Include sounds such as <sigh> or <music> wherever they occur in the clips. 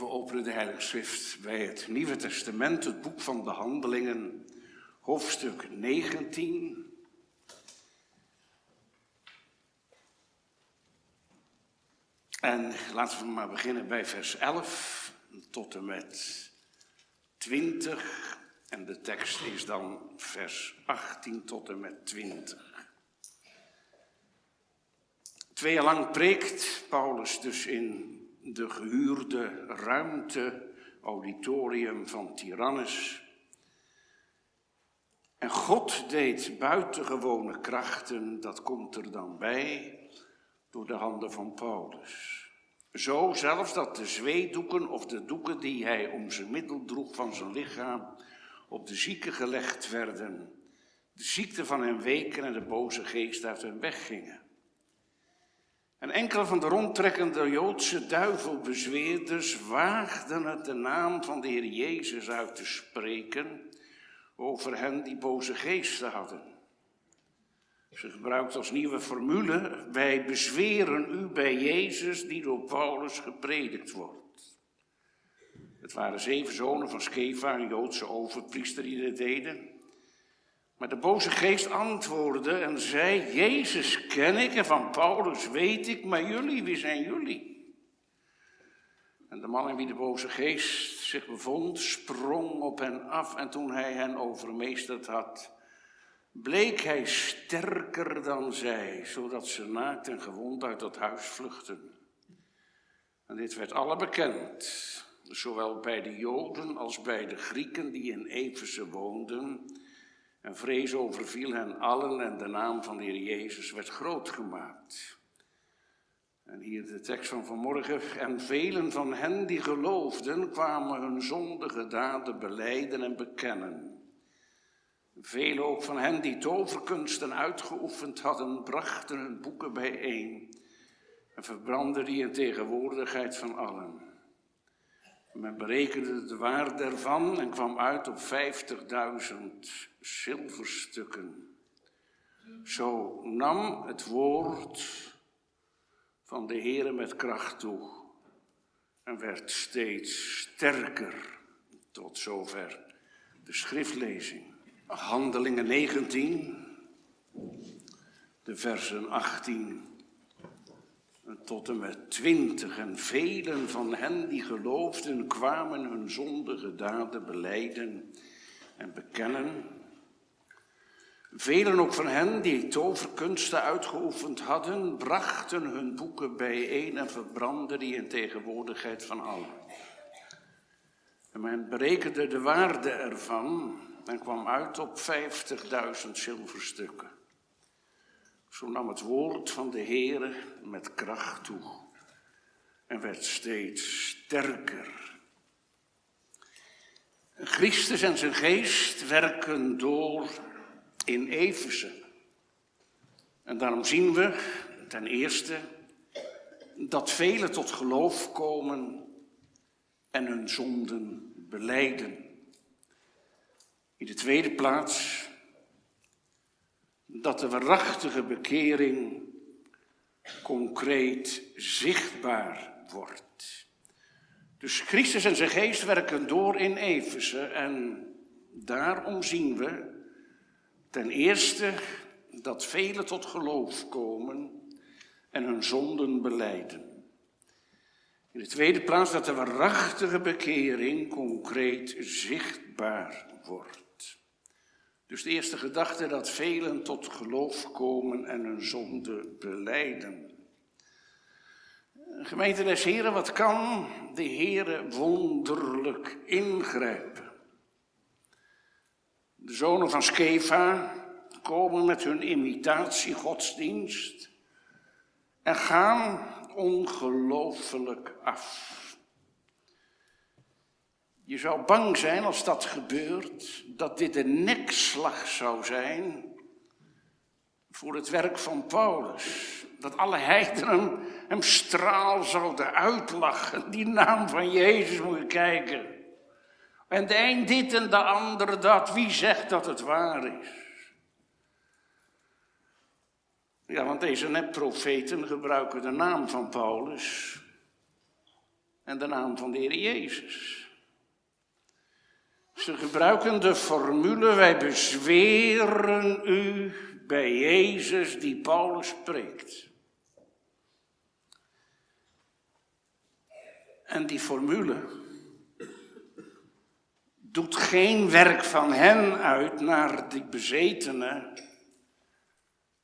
We openen de Heilige Schrift bij het Nieuwe Testament, het boek van de Handelingen, hoofdstuk 19. En laten we maar beginnen bij vers 11 tot en met 20. En de tekst is dan vers 18 tot en met 20. Twee jaar lang preekt Paulus dus in de gehuurde ruimte, auditorium van Tyrannus. En God deed buitengewone krachten, dat komt er dan bij, door de handen van Paulus. Zo zelfs dat de zweedoeken of de doeken die hij om zijn middel droeg van zijn lichaam op de zieken gelegd werden. De ziekte van hen weken en de boze geest uit hen weggingen. En enkele van de rondtrekkende Joodse duivelbezweerders waagden het de naam van de Heer Jezus uit te spreken over hen die boze geesten hadden. Ze gebruikt als nieuwe formule, wij bezweren u bij Jezus die door Paulus gepredikt wordt. Het waren zeven zonen van Skeva, een Joodse overpriester, die dit deden. Maar de boze geest antwoordde en zei, Jezus ken ik en van Paulus weet ik, maar jullie, wie zijn jullie? En de man in wie de boze geest zich bevond, sprong op hen af en toen hij hen overmeesterd had, bleek hij sterker dan zij, zodat ze naakt en gewond uit dat huis vluchtten. En dit werd alle bekend, zowel bij de Joden als bij de Grieken die in Efeze woonden. En vrees overviel hen allen en de naam van de Heer Jezus werd groot gemaakt. En hier de tekst van vanmorgen. En velen van hen die geloofden kwamen hun zondige daden beleiden en bekennen. Velen ook van hen die toverkunsten uitgeoefend hadden, brachten hun boeken bijeen en verbrandden die in tegenwoordigheid van allen. Men berekende de waarde ervan en kwam uit op 50.000 zilverstukken. Zo nam het woord van de Heere met kracht toe en werd steeds sterker. Tot zover de schriftlezing. Handelingen 19, de versen 18 tot en met 20. En velen van hen die geloofden kwamen hun zondige daden beleiden en bekennen. Velen ook van hen die toverkunsten uitgeoefend hadden, brachten hun boeken bijeen en verbrandden die in tegenwoordigheid van allen. En men berekende de waarde ervan en kwam uit op 50.000 zilverstukken. Zo nam het woord van de Heere met kracht toe en werd steeds sterker. Christus en zijn geest werken door in Efeze. En daarom zien we ten eerste dat velen tot geloof komen en hun zonden beleiden. In de tweede plaats dat de waarachtige bekering concreet zichtbaar wordt. Dus Christus en zijn geest werken door in Efeze en daarom zien we ten eerste dat velen tot geloof komen en hun zonden beleiden. In de tweede plaats dat de waarachtige bekering concreet zichtbaar wordt. Dus de eerste gedachte dat velen tot geloof komen en hun zonde beleiden. Gemeente des Heren, wat kan de Heere wonderlijk ingrijpen? De zonen van Skeva komen met hun imitatie godsdienst en gaan ongelooflijk af. Je zou bang zijn als dat gebeurt, dat dit een nekslag zou zijn voor het werk van Paulus. Dat alle heidenen hem straal zouden uitlachen. Die naam van Jezus moet je kijken. En de een dit en de ander dat. Wie zegt dat het waar is? Ja, want deze nepprofeten gebruiken de naam van Paulus en de naam van de Heer Jezus. Ze gebruiken de formule, wij bezweren u bij Jezus die Paulus spreekt. En die formule doet geen werk van hen uit naar die bezetenen,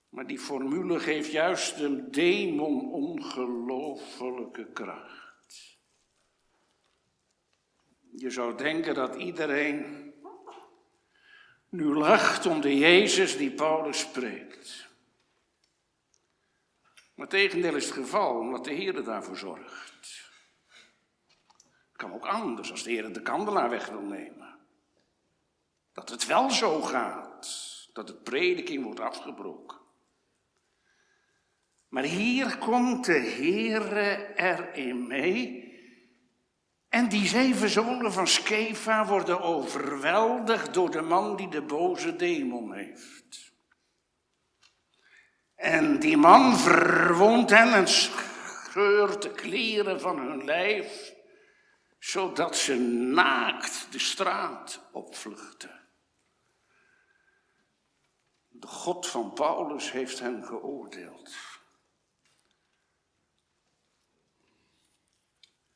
maar die formule geeft juist de demon ongelofelijke kracht. Je zou denken dat iedereen nu lacht om de Jezus die Paulus spreekt. Maar tegendeel is het geval, omdat de Heer daarvoor zorgt. Het kan ook anders als de Heer de kandelaar weg wil nemen. Dat het wel zo gaat, dat de prediking wordt afgebroken. Maar hier komt de Heere erin mee. En die zeven zonen van Skefa worden overweldigd door de man die de boze demon heeft. En die man verwondt hen en scheurt de kleren van hun lijf zodat ze naakt de straat opvluchten. De God van Paulus heeft hen geoordeeld.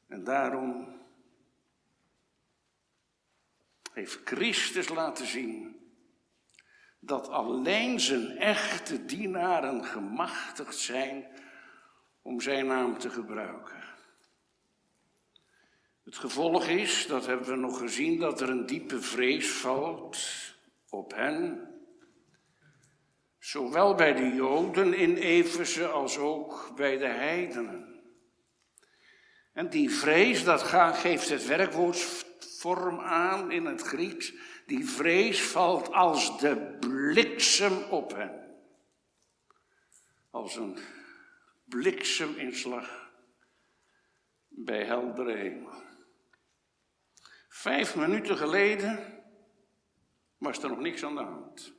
En daarom heeft Christus laten zien dat alleen zijn echte dienaren gemachtigd zijn om zijn naam te gebruiken. Het gevolg is, dat hebben we nog gezien, dat er een diepe vrees valt op hen. Zowel bij de Joden in Efeze als ook bij de heidenen. En die vrees, dat geeft het werkwoord vorm aan in het Grieks. Die vrees valt als de bliksem op hen. Als een blikseminslag bij heldere hemel. Vijf minuten geleden was er nog niks aan de hand.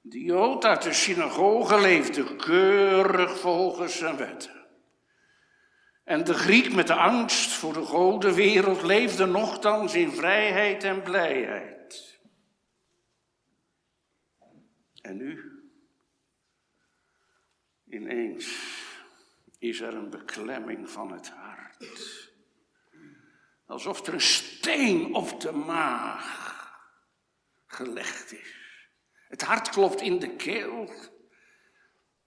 De Jood uit de synagoge leefde keurig volgens zijn wetten. En de Griek met de angst voor de godenwereld leefde nochtans in vrijheid en blijheid. En nu? Ineens is er een beklemming van het hart. Alsof er een steen op de maag gelegd is. Het hart klopt in de keel.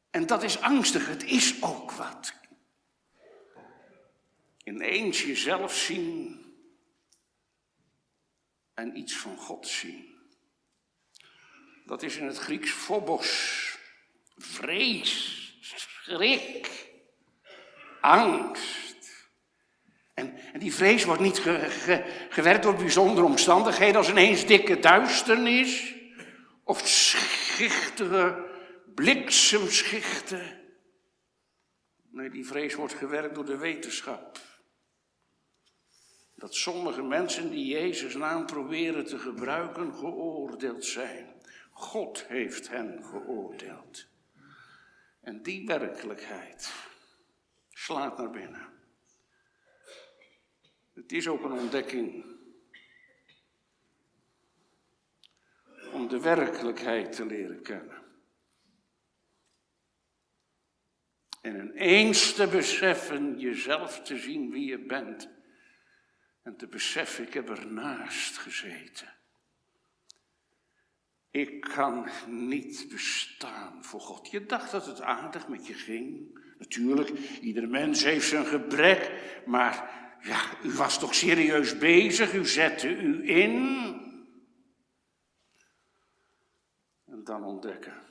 En dat is angstig. Het is ook wat. Ineens jezelf zien en iets van God zien. Dat is in het Grieks phobos. Vrees, schrik, angst. En, die vrees wordt niet gewerkt door bijzondere omstandigheden als ineens dikke duisternis of schichtige bliksemschichten. Nee, die vrees wordt gewerkt door de wetenschap. Dat sommige mensen die Jezus' naam proberen te gebruiken, geoordeeld zijn. God heeft hen geoordeeld. En die werkelijkheid slaat naar binnen. Het is ook een ontdekking om de werkelijkheid te leren kennen. En ineens te beseffen, jezelf te zien wie je bent. En te beseffen, ik heb ernaast gezeten. Ik kan niet bestaan voor God. Je dacht dat het aardig met je ging. Natuurlijk, ieder mens heeft zijn gebrek, maar ja, u was toch serieus bezig, u zette u in. En dan ontdekken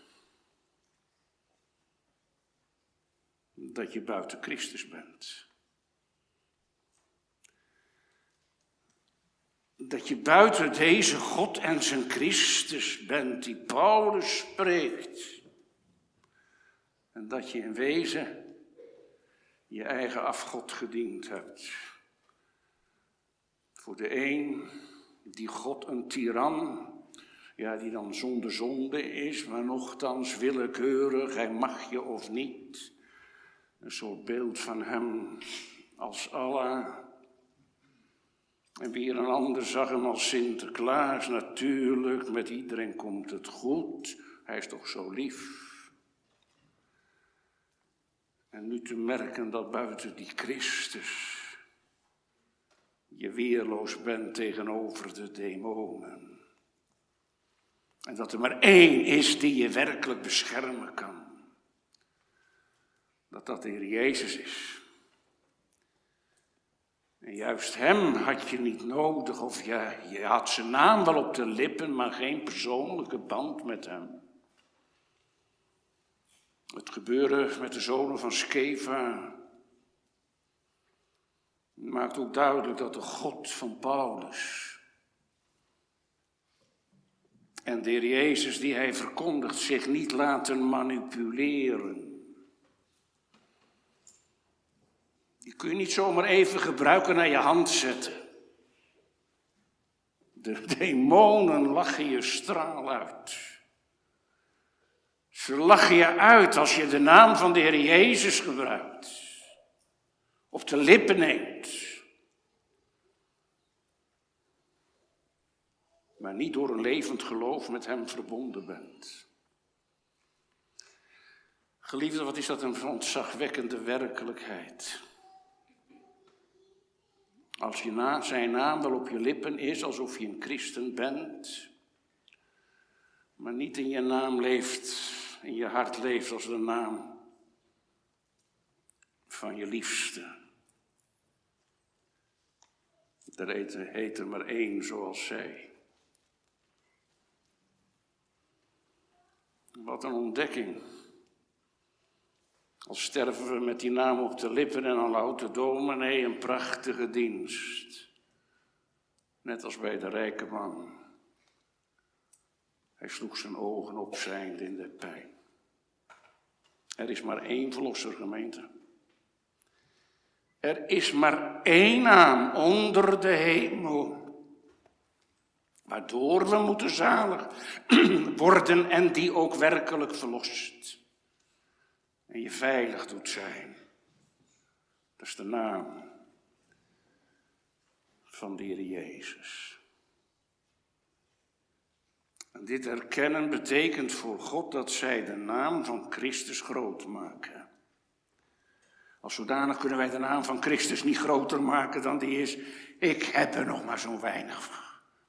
dat je buiten Christus bent. Dat je buiten deze God en zijn Christus bent die Paulus spreekt. En dat je in wezen je eigen afgod gediend hebt. Voor de een die God een tiran, ja, die dan zonder zonde is, maar nochtans willekeurig, hij mag je of niet. Een soort beeld van hem als Allah. En weer een ander zag hem als Sinterklaas, natuurlijk, met iedereen komt het goed. Hij is toch zo lief. En nu te merken dat buiten die Christus je weerloos bent tegenover de demonen. En dat er maar één is die je werkelijk beschermen kan. Dat dat de Heer Jezus is. En juist hem had je niet nodig, of je, je had zijn naam wel op de lippen, maar geen persoonlijke band met hem. Het gebeuren met de zonen van Skeva maakt ook duidelijk dat de God van Paulus en de Jezus die hij verkondigt zich niet laten manipuleren. Die kun je niet zomaar even gebruiken naar je hand zetten. De demonen lachen je straal uit. Ze lachen je uit als je de naam van de Heer Jezus gebruikt. Op de lippen neemt. Maar niet door een levend geloof met Hem verbonden bent. Geliefde, wat is dat een ontzagwekkende werkelijkheid? Als je na, zijn naam wel op je lippen is, alsof je een christen bent, maar niet in je naam leeft, in je hart leeft als de naam van je liefste. Er heet er maar één zoals zij. Wat een ontdekking. Al sterven we met die naam op de lippen en al houdt de dominee een prachtige dienst. Net als bij de rijke man. Hij sloeg zijn ogen op zijnde in de pijn. Er is maar één verlosser, gemeente. Er is maar één naam onder de hemel. Waardoor we moeten zalig <clears throat> worden en die ook werkelijk verlost. En je veilig doet zijn. Dat is de naam van de Heer Jezus. En dit erkennen betekent voor God dat zij de naam van Christus groot maken. Als zodanig kunnen wij de naam van Christus niet groter maken dan die is. Ik heb er nog maar zo weinig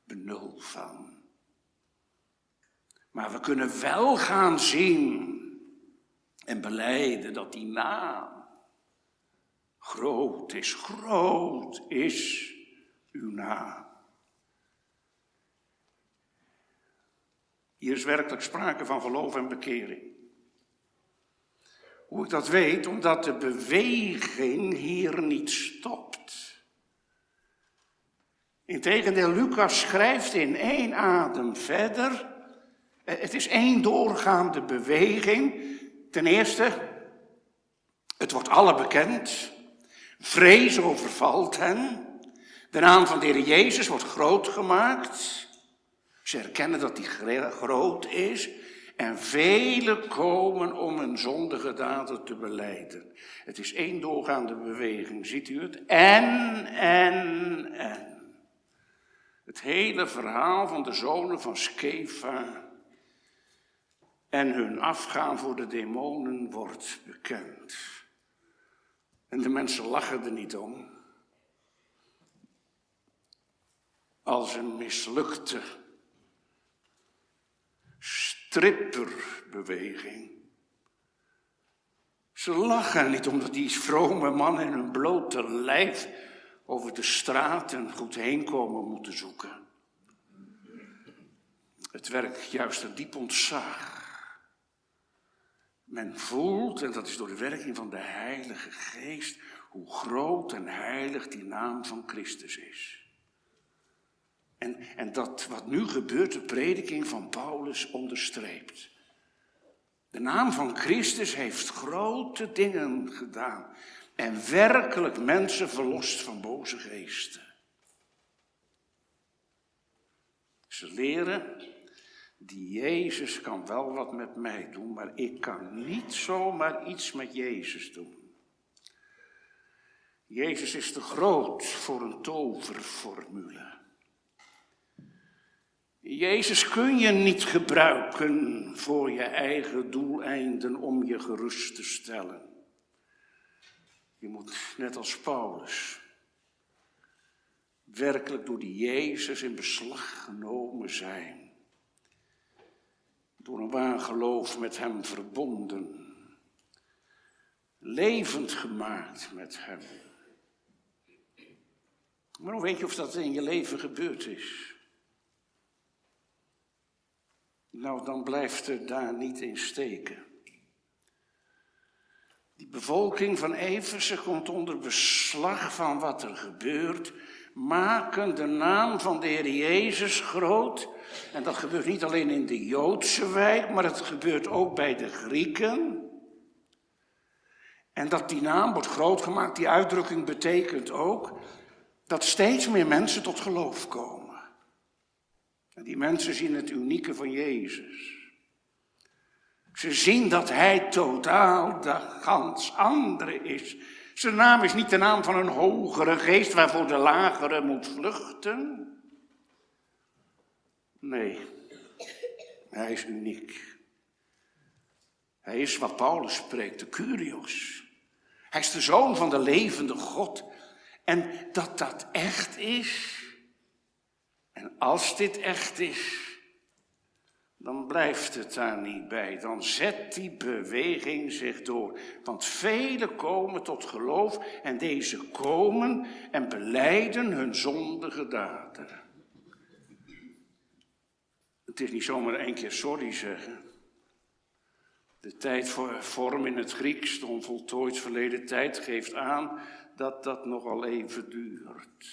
benul van. Maar we kunnen wel gaan zien en beleiden dat die naam groot is. Groot is uw naam. Hier is werkelijk sprake van geloof en bekering. Hoe ik dat weet, omdat de beweging hier niet stopt. Integendeel, Lucas schrijft in één adem verder. Eh, het is één doorgaande beweging. Ten eerste, het wordt alle bekend. Vrees overvalt hen. De naam van de Heer Jezus wordt groot gemaakt. Ze erkennen dat hij groot is. En velen komen om hun zondige daden te beleiden. Het is één doorgaande beweging, ziet u het? En, en, en. Het hele verhaal van de zonen van Skefa en hun afgaan voor de demonen wordt bekend. En de mensen lachen er niet om. Als een mislukte stripperbeweging. Ze lachen niet omdat die vrome mannen in hun blote lijf over de straten goed heen komen moeten zoeken. Het werkt juist een diep ontzag. Men voelt, en dat is door de werking van de Heilige Geest, hoe groot en heilig die naam van Christus is. En, en dat wat nu gebeurt, de prediking van Paulus onderstreept. De naam van Christus heeft grote dingen gedaan en werkelijk mensen verlost van boze geesten. Ze leren, die Jezus kan wel wat met mij doen, maar ik kan niet zomaar iets met Jezus doen. Jezus is te groot voor een toverformule. Jezus kun je niet gebruiken voor je eigen doeleinden om je gerust te stellen. Je moet net als Paulus werkelijk door die Jezus in beslag genomen zijn. Door een waar geloof met Hem verbonden. Levend gemaakt met Hem. Maar hoe weet je of dat in je leven gebeurd is? Nou, dan blijft het daar niet in steken. Die bevolking van Eversen komt onder beslag van wat er gebeurt, maken de naam van de Heer Jezus groot. En dat gebeurt niet alleen in de Joodse wijk, maar het gebeurt ook bij de Grieken. En dat die naam wordt groot gemaakt, die uitdrukking betekent ook dat steeds meer mensen tot geloof komen. En die mensen zien het unieke van Jezus. Ze zien dat Hij totaal de gans andere is. Zijn naam is niet de naam van een hogere geest waarvoor de lagere moet vluchten. Nee, Hij is uniek. Hij is wat Paulus spreekt, de Curios. Hij is de zoon van de levende God. En dat dat echt is, en als dit echt is, dan blijft het daar niet bij. Dan zet die beweging zich door. Want velen komen tot geloof en deze komen en beleiden hun zondige daden. Het is niet zomaar één keer sorry zeggen. De tijd voor vorm in het Grieks, de onvoltooid verleden tijd, geeft aan dat dat nogal even duurt.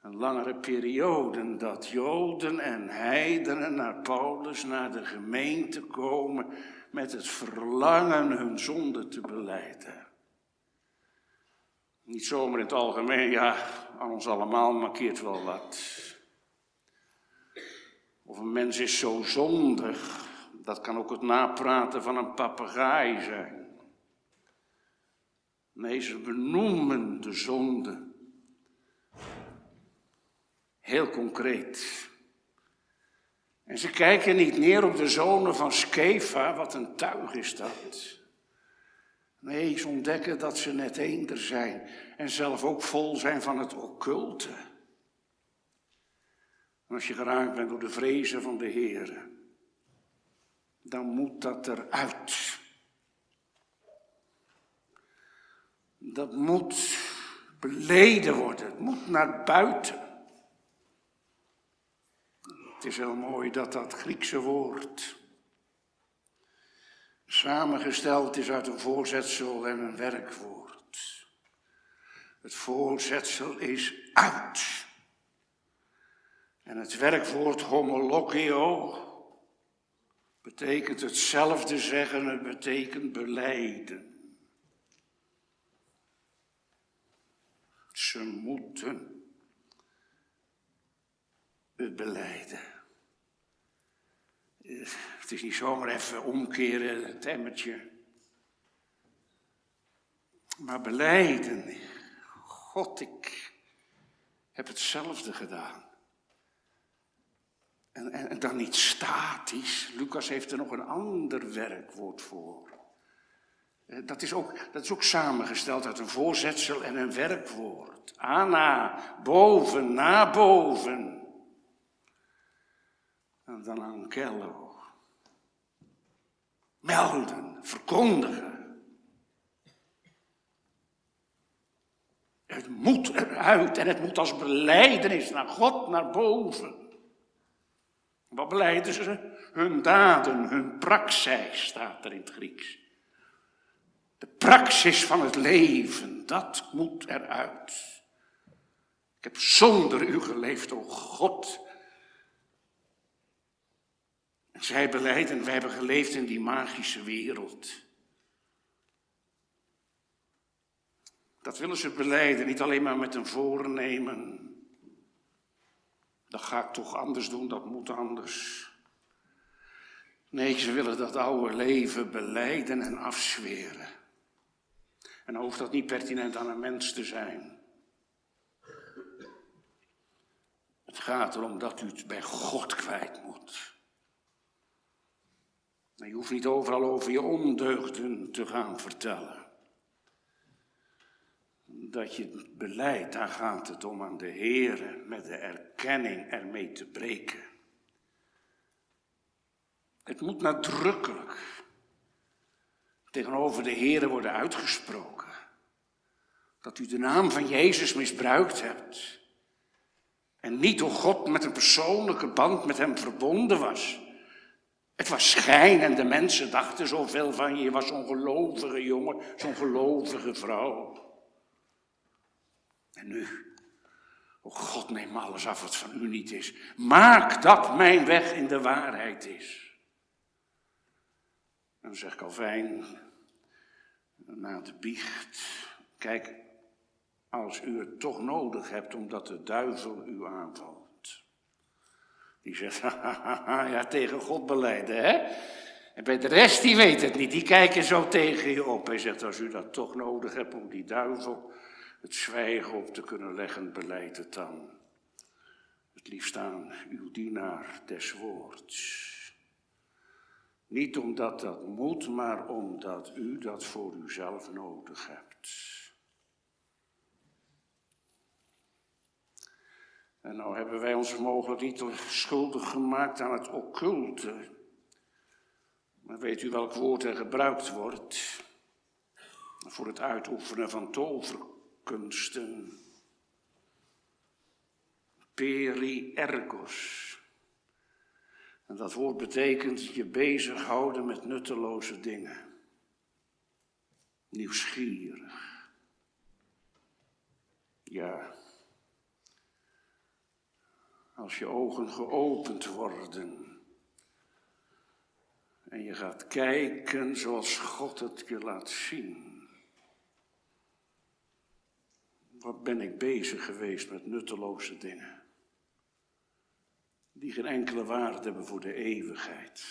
Een langere periode dat Joden en heidenen naar Paulus, naar de gemeente komen met het verlangen hun zonde te beleiden. Niet zomaar in het algemeen, ja, aan ons allemaal markeert wel wat. Of een mens is zo zondig, dat kan ook het napraten van een papegaai zijn. Nee, ze benoemen de zonde. Heel concreet. En ze kijken niet neer op de zonen van Skefa, wat een tuig is dat. Nee, ze ontdekken dat ze net eender zijn en zelf ook vol zijn van het occulte. Als je geraakt bent door de vrezen van de Heer, dan moet dat eruit. Dat moet beleden worden, het moet naar buiten. Het is heel mooi dat dat Griekse woord samengesteld is uit een voorzetsel en een werkwoord. Het voorzetsel is uit. En het werkwoord homologio betekent hetzelfde zeggen, het betekent beleiden. Ze moeten het beleiden. Het is niet zomaar even omkeren, het emmertje. Maar beleiden. God, ik heb hetzelfde gedaan. En, dan niet statisch. Lucas heeft er nog een ander werkwoord voor. Eh, dat is, ook, dat is ook samengesteld uit een voorzetsel en een werkwoord. Ana, boven, na boven. En dan ankello. Melden, verkondigen. Het moet eruit en het moet als beleidenis naar God naar boven. Wat beleiden ze? Hun daden, hun praxis staat er in het Grieks. De praxis van het leven, dat moet eruit. Ik heb zonder u geleefd, o God. Zij beleiden, wij hebben geleefd in die magische wereld. Dat willen ze beleiden, niet alleen maar met een voornemen. Dat ga ik toch anders doen, dat moet anders. Nee, ze willen dat oude leven beleiden en afzweren. En dan hoeft dat niet pertinent aan een mens te zijn. Het gaat erom dat u het bij God kwijt moet. Je hoeft niet overal over je ondeugden te gaan vertellen. Dat je beleid, daar gaat het om aan de Heer met de erkenning ermee te breken. Het moet nadrukkelijk tegenover de Heer worden uitgesproken. Dat u de naam van Jezus misbruikt hebt. En niet door God met een persoonlijke band met hem verbonden was. Het was schijn en de mensen dachten zoveel van je. Je was zo'n gelovige jongen, zo'n gelovige vrouw. En nu, oh God, neem alles af wat van u niet is. Maak dat mijn weg in de waarheid is. Dan zegt Calvijn na de biecht, kijk, als u het toch nodig hebt omdat de duivel u aanvalt. Die zegt, <laughs> ja, tegen God beleiden, hè? En bij de rest, die weet het niet, die kijken zo tegen je op. Hij zegt, als u dat toch nodig hebt om die duivel het zwijgen op te kunnen leggen, beleid het dan. Het liefst aan uw dienaar des woords. Niet omdat dat moet, maar omdat u dat voor uzelf nodig hebt. En nou hebben wij ons mogelijk niet schuldig gemaakt aan het occulte. Maar weet u welk woord er gebruikt wordt voor het uitoefenen van toverkunsten? Peri ergos. En dat woord betekent je bezighouden met nutteloze dingen. Nieuwsgierig. Ja. Als je ogen geopend worden en je gaat kijken zoals God het je laat zien. Wat ben ik bezig geweest met nutteloze dingen? die geen enkele waarde hebben voor de eeuwigheid.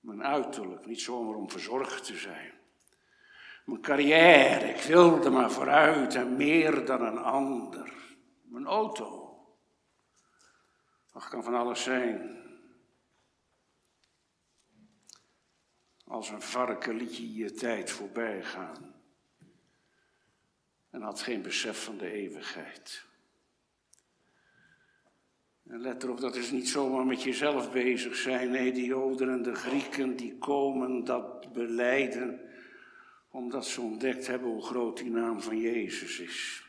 Mijn uiterlijk, niet zomaar om verzorgd te zijn. Mijn carrière, ik wilde maar vooruit en meer dan een ander. Mijn auto. Dat kan van alles zijn. Als een varken liet je je tijd voorbij gaan. En had geen besef van de eeuwigheid. En let erop, dat is niet zomaar met jezelf bezig zijn. Nee, de Joden en de Grieken die komen dat beleiden omdat ze ontdekt hebben hoe groot die naam van Jezus is.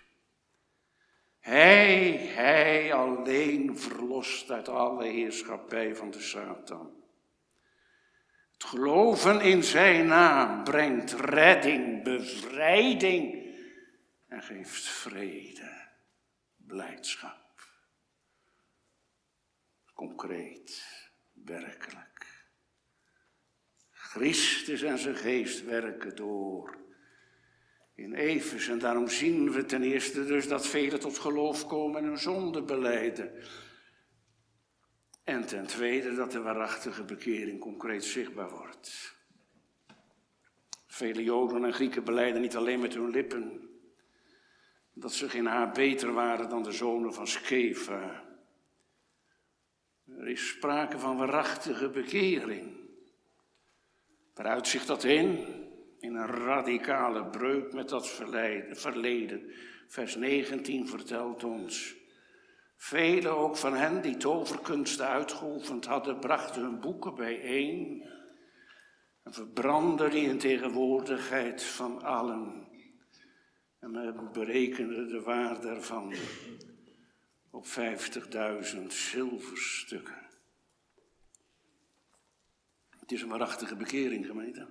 Hij, hij alleen verlost uit alle heerschappij van de Satan. Het geloven in zijn naam brengt redding, bevrijding en geeft vrede, blijdschap concreet, werkelijk. Christus en zijn geest werken door in Efes. En daarom zien we ten eerste dus dat velen tot geloof komen en hun zonde beleiden. En ten tweede dat de waarachtige bekering concreet zichtbaar wordt. Vele Joden en Grieken beleiden niet alleen met hun lippen dat ze geen haar beter waren dan de zonen van Skeva er is sprake van waarachtige bekering. Waaruit zich dat in? In een radicale breuk met dat verleden. Vers 19 vertelt ons. Velen ook van hen die toverkunsten uitgeoefend hadden, brachten hun boeken bijeen en verbrandden die in tegenwoordigheid van allen. En men berekende de waarde ervan op 50.000 zilverstukken. Het is een waarachtige bekering, gemeente.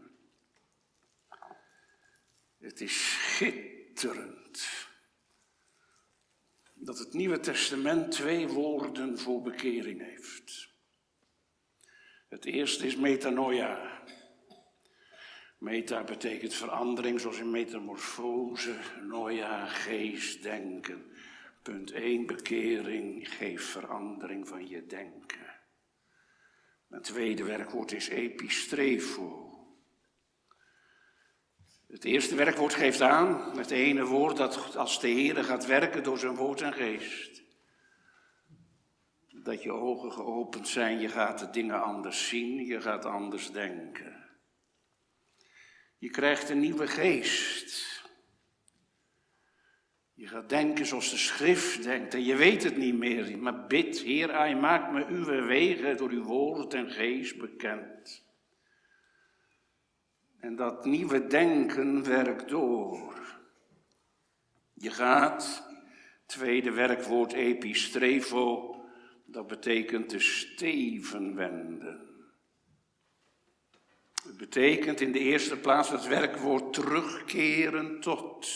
Het is schitterend dat het Nieuwe Testament twee woorden voor bekering heeft. Het eerste is metanoia. Meta betekent verandering, zoals in metamorfose, noia, geest, denken. Punt 1, bekering geeft verandering van je denken. Mijn tweede werkwoord is epistrefo. Het eerste werkwoord geeft aan, het ene woord dat als de Heer gaat werken door zijn woord en geest. Dat je ogen geopend zijn, je gaat de dingen anders zien, je gaat anders denken. Je krijgt een nieuwe geest. Je gaat denken zoals de schrift denkt en je weet het niet meer. Maar bid, Heer, hij maakt me uw wegen door uw woord en geest bekend. En dat nieuwe denken werkt door. Je gaat, tweede werkwoord epistrevo, dat betekent de steven wenden. Het betekent in de eerste plaats het werkwoord terugkeren tot.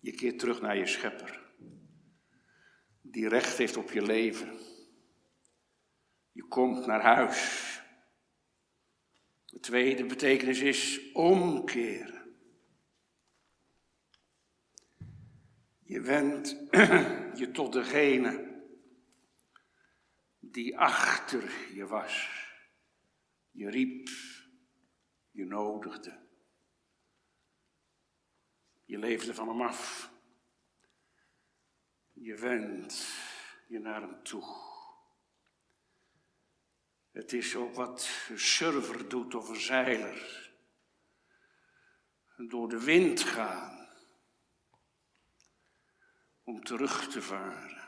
Je keert terug naar je schepper, die recht heeft op je leven. Je komt naar huis. De tweede betekenis is omkeren. Je wendt <clears throat> je tot degene die achter je was. Je riep, je nodigde. Je leefde van hem af. Je wendt je naar hem toe. Het is ook wat een surfer doet of een zeiler. Door de wind gaan. Om terug te varen.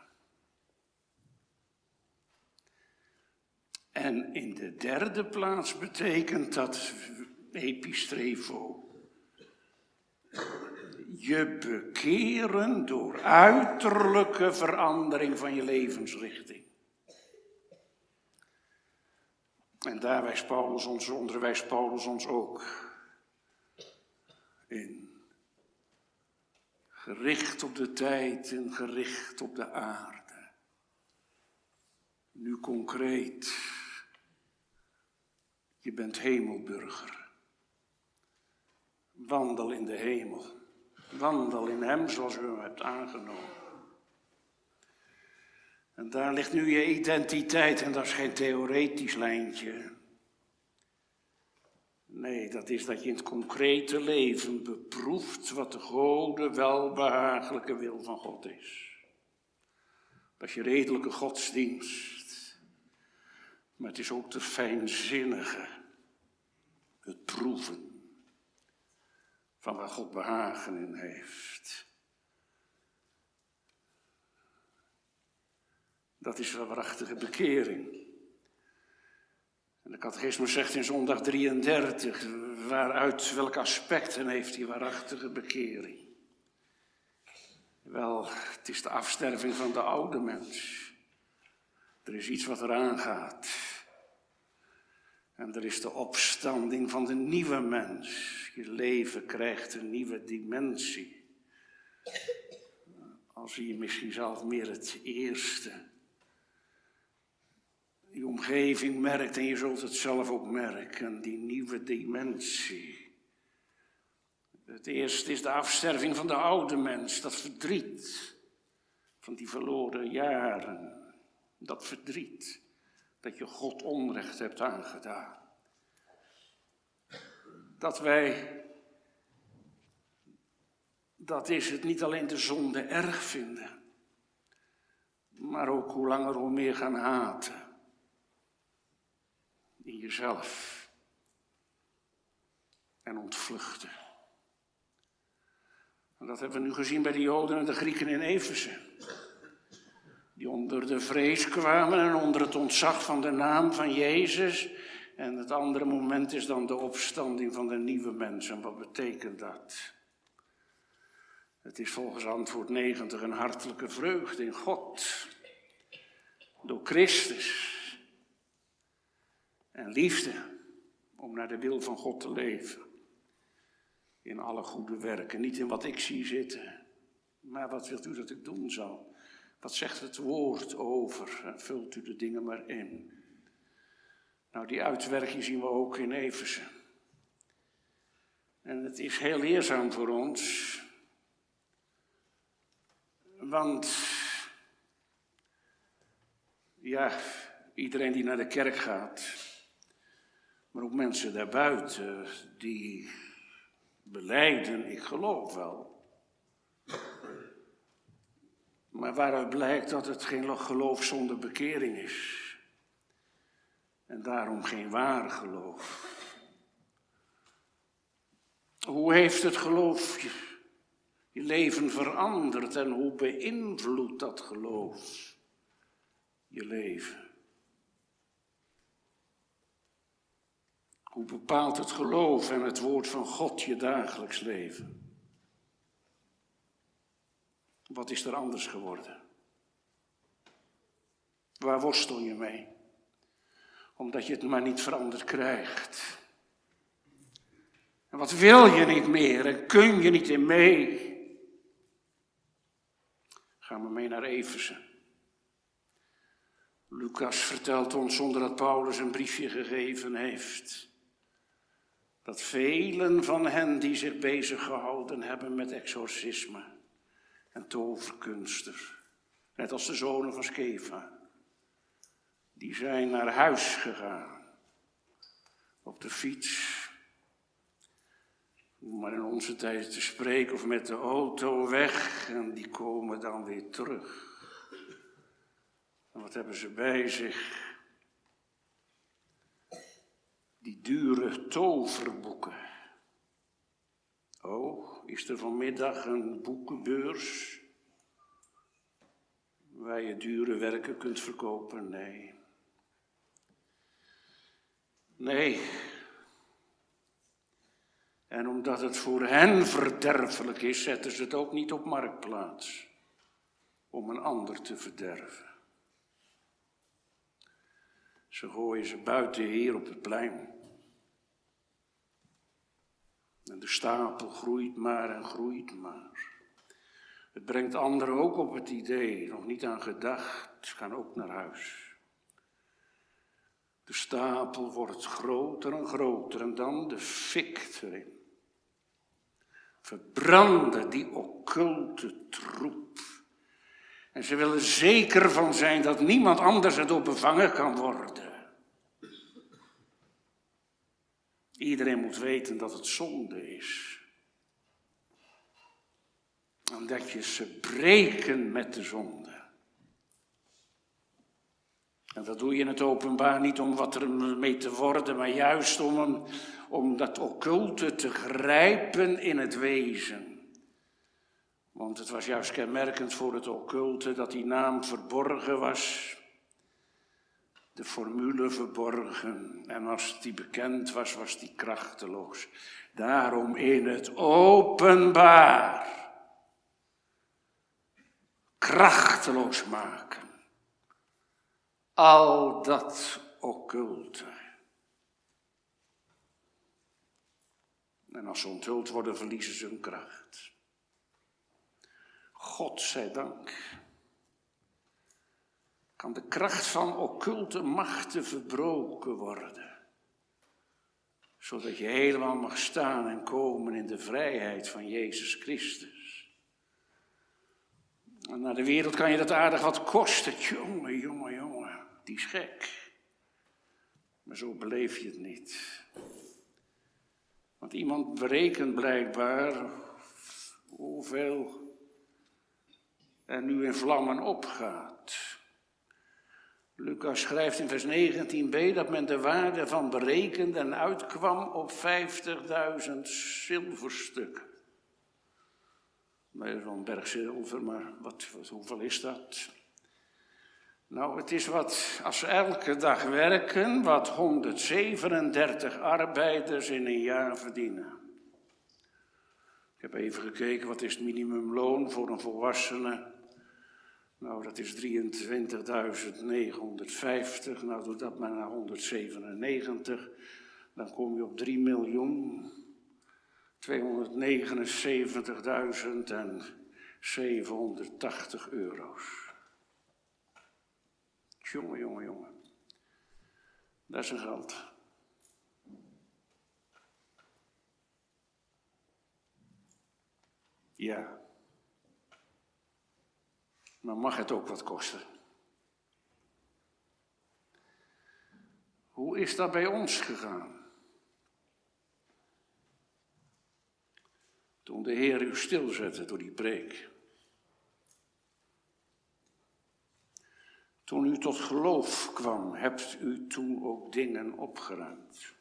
En in de derde plaats betekent dat epistrevo. Je bekeren door uiterlijke verandering van je levensrichting. En daar wijst Paulus ons, onderwijst Paulus ons ook in. Gericht op de tijd en gericht op de aarde. Nu concreet. Je bent hemelburger. Wandel in de hemel. Wandel in Hem zoals u hem hebt aangenomen. En daar ligt nu je identiteit en dat is geen theoretisch lijntje. Nee, dat is dat je in het concrete leven beproeft wat de gode welbehagelijke wil van God is. Dat je redelijke godsdienst. Maar het is ook de fijnzinnige, het proeven van waar God behagen in heeft. Dat is een waarachtige bekering. En de catechismus zegt in zondag 33, waaruit, welke aspecten heeft die waarachtige bekering? Wel, het is de afsterving van de oude mens. Er is iets wat eraan gaat. En er is de opstanding van de nieuwe mens. Je leven krijgt een nieuwe dimensie. Al zie je misschien zelf meer het eerste die omgeving merkt en je zult het zelf ook merken, die nieuwe dimensie. Het eerste is de afsterving van de oude mens, dat verdriet van die verloren jaren, dat verdriet dat je God onrecht hebt aangedaan. Dat wij, dat is het, niet alleen de zonde erg vinden, maar ook hoe langer hoe meer gaan haten in jezelf en ontvluchten. En dat hebben we nu gezien bij de Joden en de Grieken in Efeze. Die onder de vrees kwamen en onder het ontzag van de naam van Jezus. En het andere moment is dan de opstanding van de nieuwe mens. En wat betekent dat? Het is volgens antwoord 90 een hartelijke vreugde in God. Door Christus en liefde om naar de wil van God te leven. In alle goede werken, niet in wat ik zie zitten, maar wat wilt u dat ik doen zal? Wat zegt het woord over? Vult u de dingen maar in. Nou, die uitwerking zien we ook in Efeze. En het is heel leerzaam voor ons, want ja, iedereen die naar de kerk gaat, maar ook mensen daarbuiten die beleiden, ik geloof wel. Maar waaruit blijkt dat het geen geloof zonder bekering is. En daarom geen waar geloof. Hoe heeft het geloof je, je leven veranderd en hoe beïnvloedt dat geloof je leven? Hoe bepaalt het geloof en het woord van God je dagelijks leven? Wat is er anders geworden? Waar worstel je mee? Omdat je het maar niet veranderd krijgt. En wat wil je niet meer en kun je niet in mee? Gaan we mee naar Eversen. Lucas vertelt ons zonder dat Paulus een briefje gegeven heeft. Dat velen van hen die zich bezig gehouden hebben met exorcisme en toverkunsten, net als de zonen van Skeva, die zijn naar huis gegaan op de fiets om maar in onze tijd te spreken, of met de auto weg en die komen dan weer terug. En wat hebben ze bij zich? Die dure toverboeken. Oh, is er vanmiddag een boekenbeurs waar je dure werken kunt verkopen? Nee. Nee, en omdat het voor hen verderfelijk is, zetten ze het ook niet op marktplaats om een ander te verderven. Ze gooien ze buiten hier op het plein. En de stapel groeit maar en groeit maar. Het brengt anderen ook op het idee, nog niet aan gedacht, ze gaan ook naar huis. De stapel wordt groter en groter en dan de fik erin. Verbranden die occulte troep. En ze willen zeker van zijn dat niemand anders erdoor bevangen kan worden. Iedereen moet weten dat het zonde is. En dat je ze breken met de zonde. En dat doe je in het openbaar niet om wat er mee te worden, maar juist om, om dat occulte te grijpen in het wezen. Want het was juist kenmerkend voor het occulte dat die naam verborgen was. De formule verborgen. En als die bekend was, was die krachteloos. Daarom in het openbaar krachteloos maken al dat occulte. En als ze onthuld worden, verliezen ze hun kracht. God zij dank. Kan de kracht van occulte machten verbroken worden. Zodat je helemaal mag staan en komen in de vrijheid van Jezus Christus. En naar de wereld kan je dat aardig wat kosten. Jongen, jongen, jongen die is gek. Maar zo beleef je het niet. Want iemand berekent blijkbaar hoeveel er nu in vlammen opgaat. Lucas schrijft in vers 19b dat men de waarde van berekende en uitkwam op 50.000 zilverstukken. Dat is wel een berg zilver, maar wat, hoeveel is dat? Nou, het is wat, als elke dag werken, wat 137 arbeiders in een jaar verdienen. Ik heb even gekeken, wat is het minimumloon voor een volwassene? Nou, dat is 23.950. Nou, doe dat maar naar 197. Dan kom je op 3 miljoen 279.780 euro's. Jongen, jongen, jongen. Dat is een geld. Ja. Maar mag het ook wat kosten? Hoe is dat bij ons gegaan? Toen de Heer u stilzette door die preek. Toen u tot geloof kwam, hebt u toen ook dingen opgeruimd.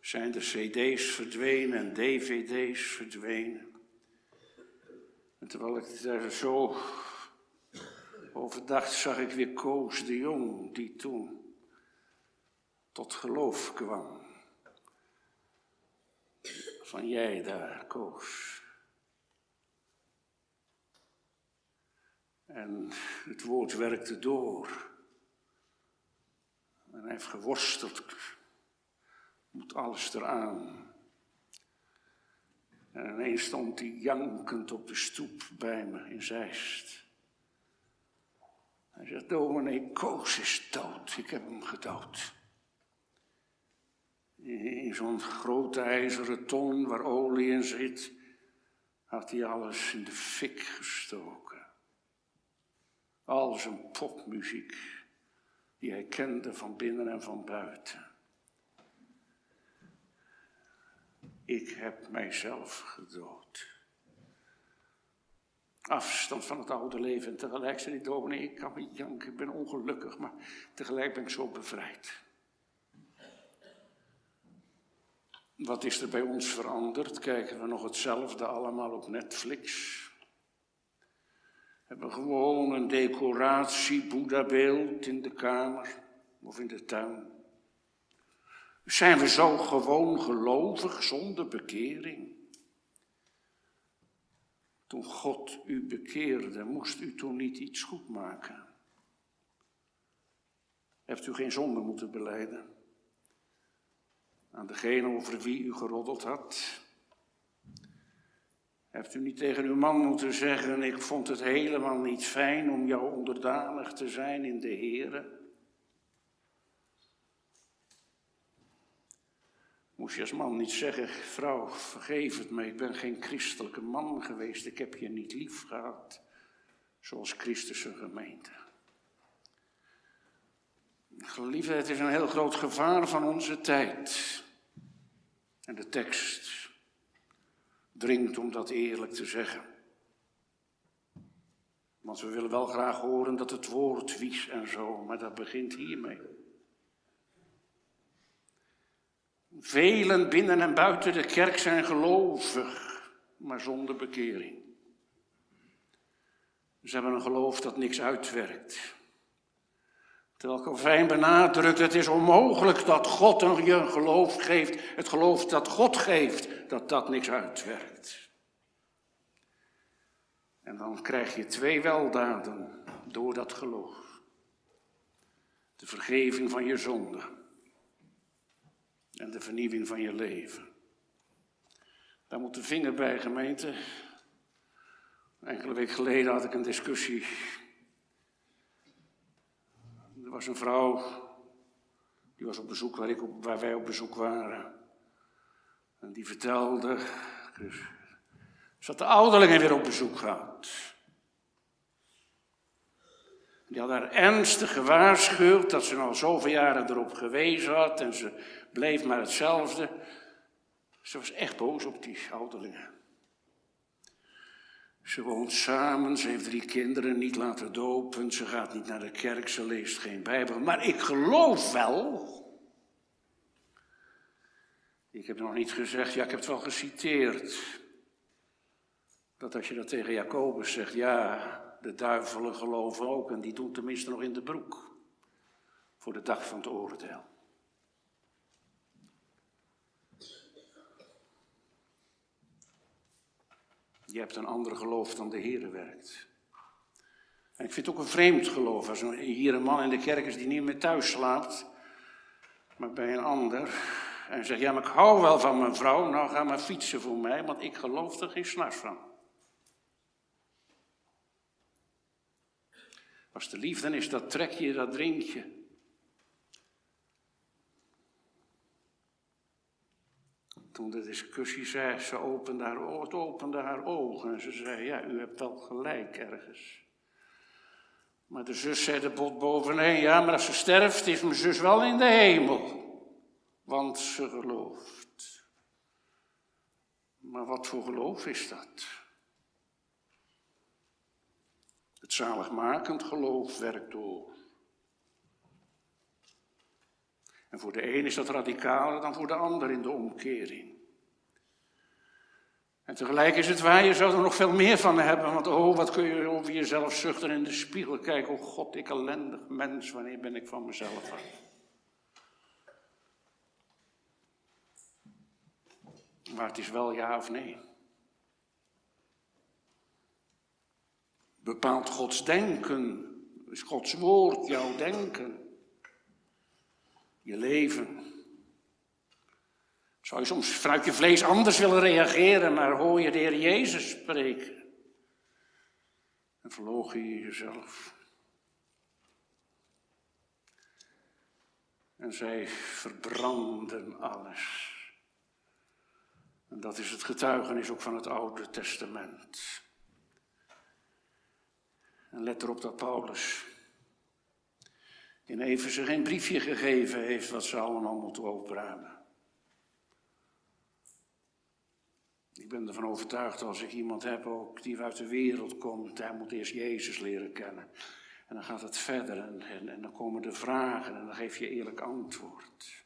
Zijn de cd's verdwenen en dvd's verdwenen. En terwijl ik daar zo over dacht, zag ik weer Koos de Jong, die toen tot geloof kwam. Van jij daar, Koos. En het woord werkte door. En hij heeft geworsteld. Moet alles eraan. En ineens stond hij jankend op de stoep bij me in Zeist. Hij zegt, dominee Koos is dood. Ik heb hem gedood. In zo'n grote ijzeren ton waar olie in zit, had hij alles in de fik gestoken. Al zijn popmuziek, die hij kende van binnen en van buiten. Ik heb mijzelf gedood. Afstand van het oude leven en tegelijk zei die dominee, ik kan niet janken, ik ben ongelukkig, maar tegelijk ben ik zo bevrijd. Wat is er bij ons veranderd? Kijken we nog hetzelfde allemaal op Netflix? Hebben gewoon een decoratie, Boeddha-beeld in de kamer of in de tuin? Zijn we zo gewoon gelovig zonder bekering? Toen God u bekeerde, moest u toen niet iets goed maken? Hebt u geen zonde moeten beleiden? Aan degene over wie u geroddeld had? Hebt u niet tegen uw man moeten zeggen, ik vond het helemaal niet fijn om jou onderdanig te zijn in de Here? Moest je als man niet zeggen, vrouw, vergeef het me, ik ben geen christelijke man geweest, ik heb je niet lief gehad, zoals Christus gemeente. Geliefde, het is een heel groot gevaar van onze tijd. En de tekst dringt om dat eerlijk te zeggen. Want we willen wel graag horen dat het woord wies en zo, maar dat begint hiermee. Velen binnen en buiten de kerk zijn gelovig, maar zonder bekering. Ze hebben een geloof dat niks uitwerkt. Terwijl Calvijn benadrukt, het is onmogelijk dat God een je geloof geeft, het geloof dat God geeft, dat dat niks uitwerkt. En dan krijg je twee weldaden door dat geloof. De vergeving van je zonde en de vernieuwing van je leven. Daar moet de vinger bij, gemeente. Enkele weken geleden had ik een discussie. Er was een vrouw, die was op bezoek waar, ik waar wij op bezoek waren. En die vertelde, dus, ze had de ouderlingen weer op bezoek gehad. Die had haar ernstig gewaarschuwd dat ze al zoveel jaren erop gewezen had en ze bleef maar hetzelfde. Ze was echt boos op die ouderlingen. Ze woont samen, ze heeft drie kinderen, niet laten dopen, ze gaat niet naar de kerk, ze leest geen Bijbel. Maar ik geloof wel. Ik heb nog niet gezegd, ja, ik heb het wel geciteerd. Dat als je dat tegen Jacobus zegt, ja, de duivelen geloven ook en die doen tenminste nog in de broek. Voor de dag van het oordeel. Je hebt een ander geloof dan de Heer werkt. En ik vind het ook een vreemd geloof als hier een man in de kerk is die niet meer thuis slaapt, maar bij een ander. En zegt, ja, maar ik hou wel van mijn vrouw, nou ga maar fietsen voor mij, want ik geloof er geen s'nachts van. Als de liefde is, dat trek je, dat drink je. Toen de discussie zei, ze opende haar, het opende haar ogen en ze zei, ja, u hebt wel gelijk ergens. Maar de zus zei de bot bovenheen, ja, maar als ze sterft is mijn zus wel in de hemel. want ze gelooft. Maar wat voor geloof is dat? Het zaligmakend geloof werkt door. En voor de een is dat radicaler dan voor de ander in de omkering. En tegelijk is het waar, je zou er nog veel meer van hebben. Want oh, wat kun je over jezelf zuchten in de spiegel kijken. Oh God, ik ellendig mens, wanneer ben ik van mezelf af? Maar het is wel ja of nee. Bepaalt Gods denken, is Gods woord jouw denken, je leven. Zou je soms vanuit je vlees anders willen reageren, maar hoor je de Heer Jezus spreken. En verloog je jezelf. En zij verbranden alles. En dat is het getuigenis ook van het Oude Testament. En let erop dat Paulus in Efeze geen briefje gegeven heeft wat ze allemaal moeten opruimen. Ik ben ervan overtuigd als ik iemand heb ook die uit de wereld komt, hij moet eerst Jezus leren kennen. En dan gaat het verder en, en, en dan komen de vragen en dan geef je eerlijk antwoord.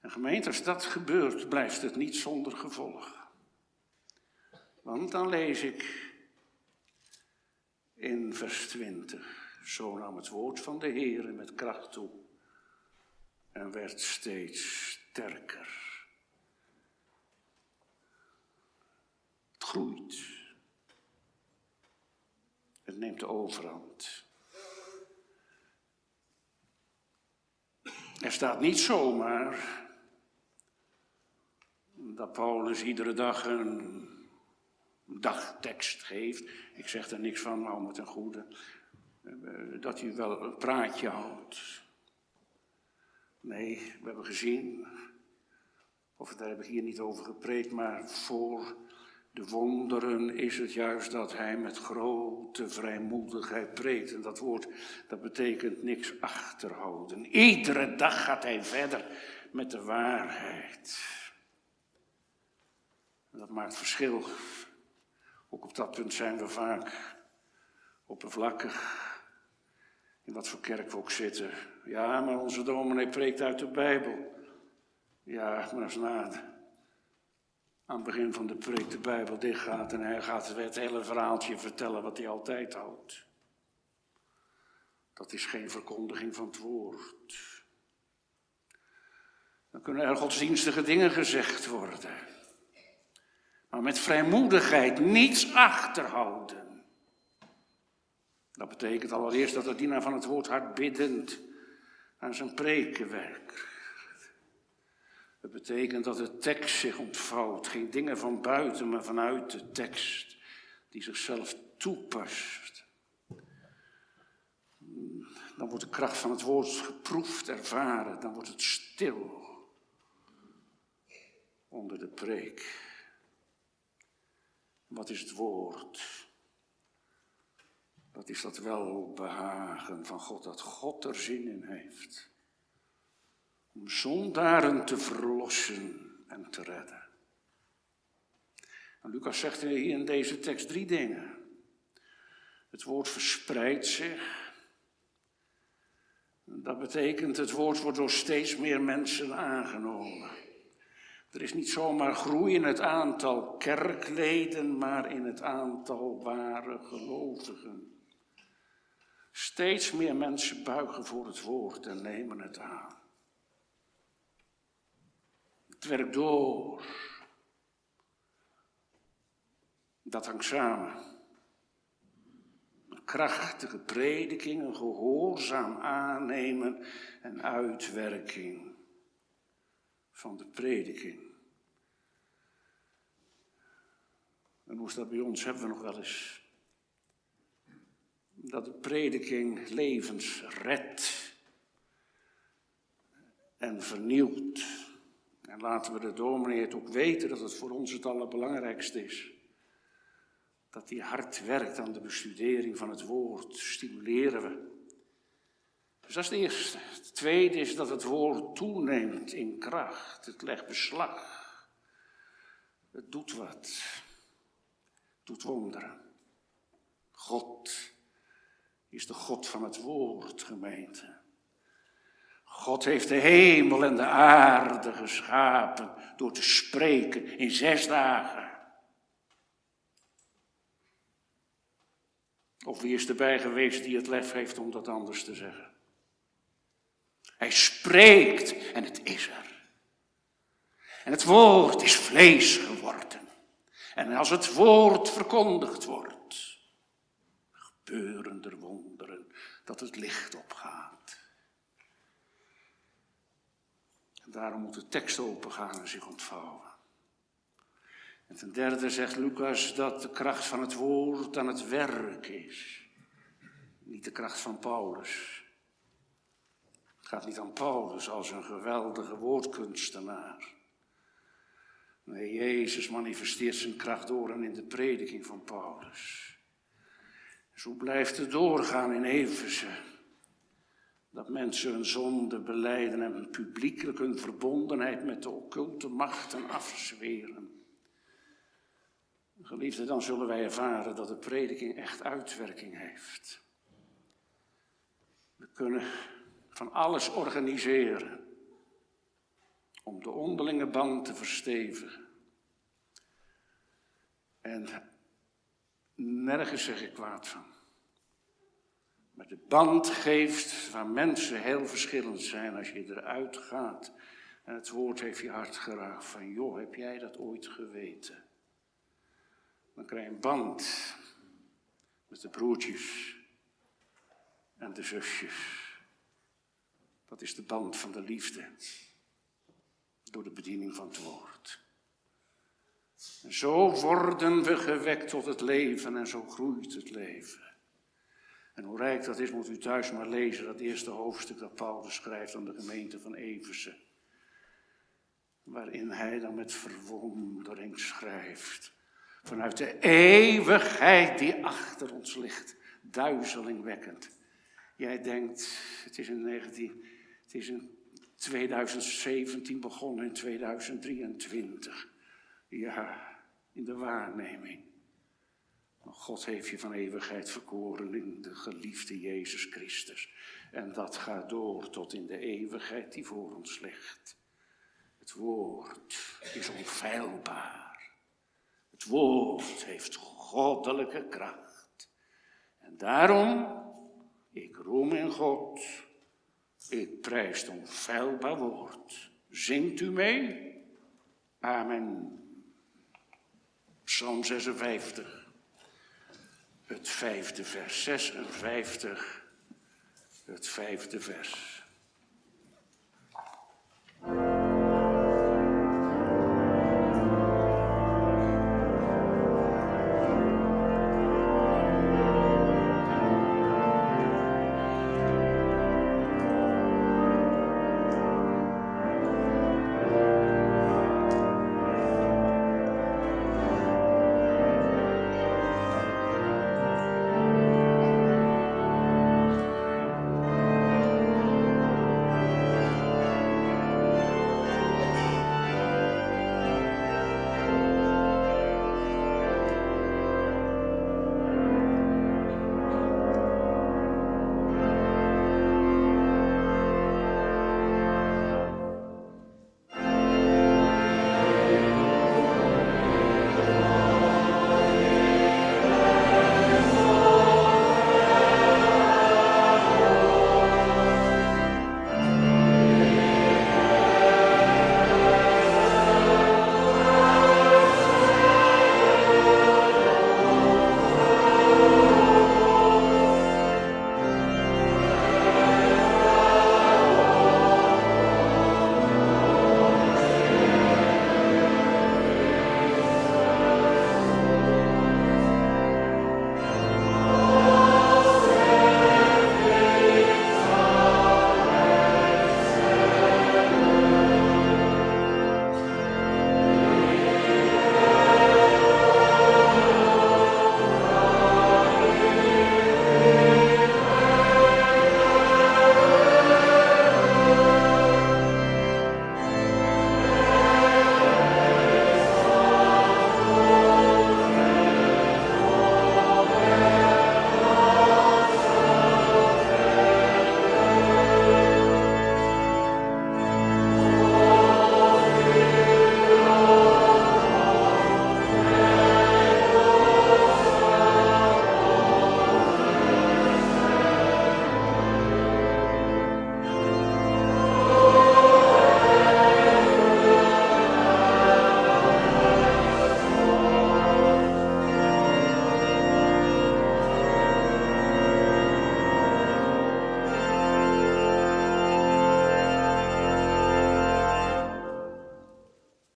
En gemeente, als dat gebeurt, blijft het niet zonder gevolg. Want dan lees ik in vers 20, zo nam het woord van de Heer met kracht toe en werd steeds sterker. groeit. Het neemt de overhand. Er staat niet zomaar dat Paulus iedere dag een dagtekst geeft. Ik zeg er niks van, maar met een goede. Dat hij wel een praatje houdt. Nee, we hebben gezien, of daar heb ik hier niet over gepreekt, maar voor de wonderen is het juist dat hij met grote vrijmoedigheid preekt. En dat woord, dat betekent niks achterhouden. Iedere dag gaat hij verder met de waarheid. Dat maakt verschil. Ook op dat punt zijn we vaak oppervlakkig. In wat voor kerk we ook zitten. Ja, maar onze dominee preekt uit de Bijbel. Ja, maar als na aan het begin van de preek de Bijbel dichtgaat en hij gaat het hele verhaaltje vertellen wat hij altijd houdt. Dat is geen verkondiging van het woord. Dan kunnen er godsdienstige dingen gezegd worden. Maar met vrijmoedigheid niets achterhouden. Dat betekent allereerst dat de dienaar van het woord hard biddend aan zijn preken werkt. Dat betekent dat de tekst zich ontvouwt. Geen dingen van buiten, maar vanuit de tekst. Die zichzelf toepast. Dan wordt de kracht van het woord geproefd, ervaren. Dan wordt het stil. Onder de preek. Wat is het woord? Dat is dat welbehagen van God, dat God er zin in heeft om zondaren te verlossen en te redden. En Lucas zegt hier in deze tekst drie dingen. Het woord verspreidt zich. Dat betekent het woord wordt door steeds meer mensen aangenomen. Er is niet zomaar groei in het aantal kerkleden, maar in het aantal ware gelovigen. Steeds meer mensen buigen voor het woord en nemen het aan. Het werkt door. Dat hangt samen. Een krachtige prediking, een gehoorzaam aannemen en uitwerking van de prediking. En hoe is dat bij ons? Hebben we nog wel eens. Dat de prediking levens redt en vernieuwt. En laten we de dominee het ook weten dat het voor ons het allerbelangrijkste is. Dat hij hard werkt aan de bestudering van het woord, stimuleren we. Dus dat is het eerste. Het tweede is dat het woord toeneemt in kracht. Het legt beslag. Het doet wat. Het doet wonderen. God is de God van het woord, gemeente. God heeft de hemel en de aarde geschapen door te spreken in zes dagen. Of wie is erbij geweest die het lef heeft om dat anders te zeggen? Hij spreekt en het is er. En het woord is vlees geworden. En als het woord verkondigd wordt, gebeuren er wonderen dat het licht opgaat. En daarom moet de tekst opengaan en zich ontvouwen. En ten derde zegt Lucas dat de kracht van het woord aan het werk is. Niet de kracht van Paulus. Het gaat niet aan Paulus als een geweldige woordkunstenaar. Nee, Jezus manifesteert zijn kracht door en in de prediking van Paulus. Zo blijft het doorgaan in Efeze. Dat mensen hun zonde beleiden en publiekelijk hun verbondenheid met de occulte machten afzweren. Geliefde, dan zullen wij ervaren dat de prediking echt uitwerking heeft. We kunnen van alles organiseren om de onderlinge band te verstevigen. En nergens zeg ik kwaad van. Maar de band geeft waar mensen heel verschillend zijn als je eruit gaat. En het woord heeft je hart geraakt van, joh, heb jij dat ooit geweten? Dan krijg je een band met de broertjes en de zusjes. Dat is de band van de liefde door de bediening van het woord. Zo worden we gewekt tot het leven en zo groeit het leven. En hoe rijk dat is, moet u thuis maar lezen, dat eerste hoofdstuk dat Paulus schrijft aan de gemeente van Eversen. Waarin hij dan met verwondering schrijft. Vanuit de eeuwigheid die achter ons ligt, duizelingwekkend. Jij denkt, het is in 19, het is in 2017 begonnen, in 2023. Ja, in de waarneming. God heeft je van eeuwigheid verkoren in de geliefde Jezus Christus. En dat gaat door tot in de eeuwigheid die voor ons ligt. Het woord is onfeilbaar. Het woord heeft goddelijke kracht. En daarom, ik roem in God, ik prijs het onfeilbaar woord. Zingt u mee? Amen. Psalm 56, het vijfde vers. 56, het vijfde vers.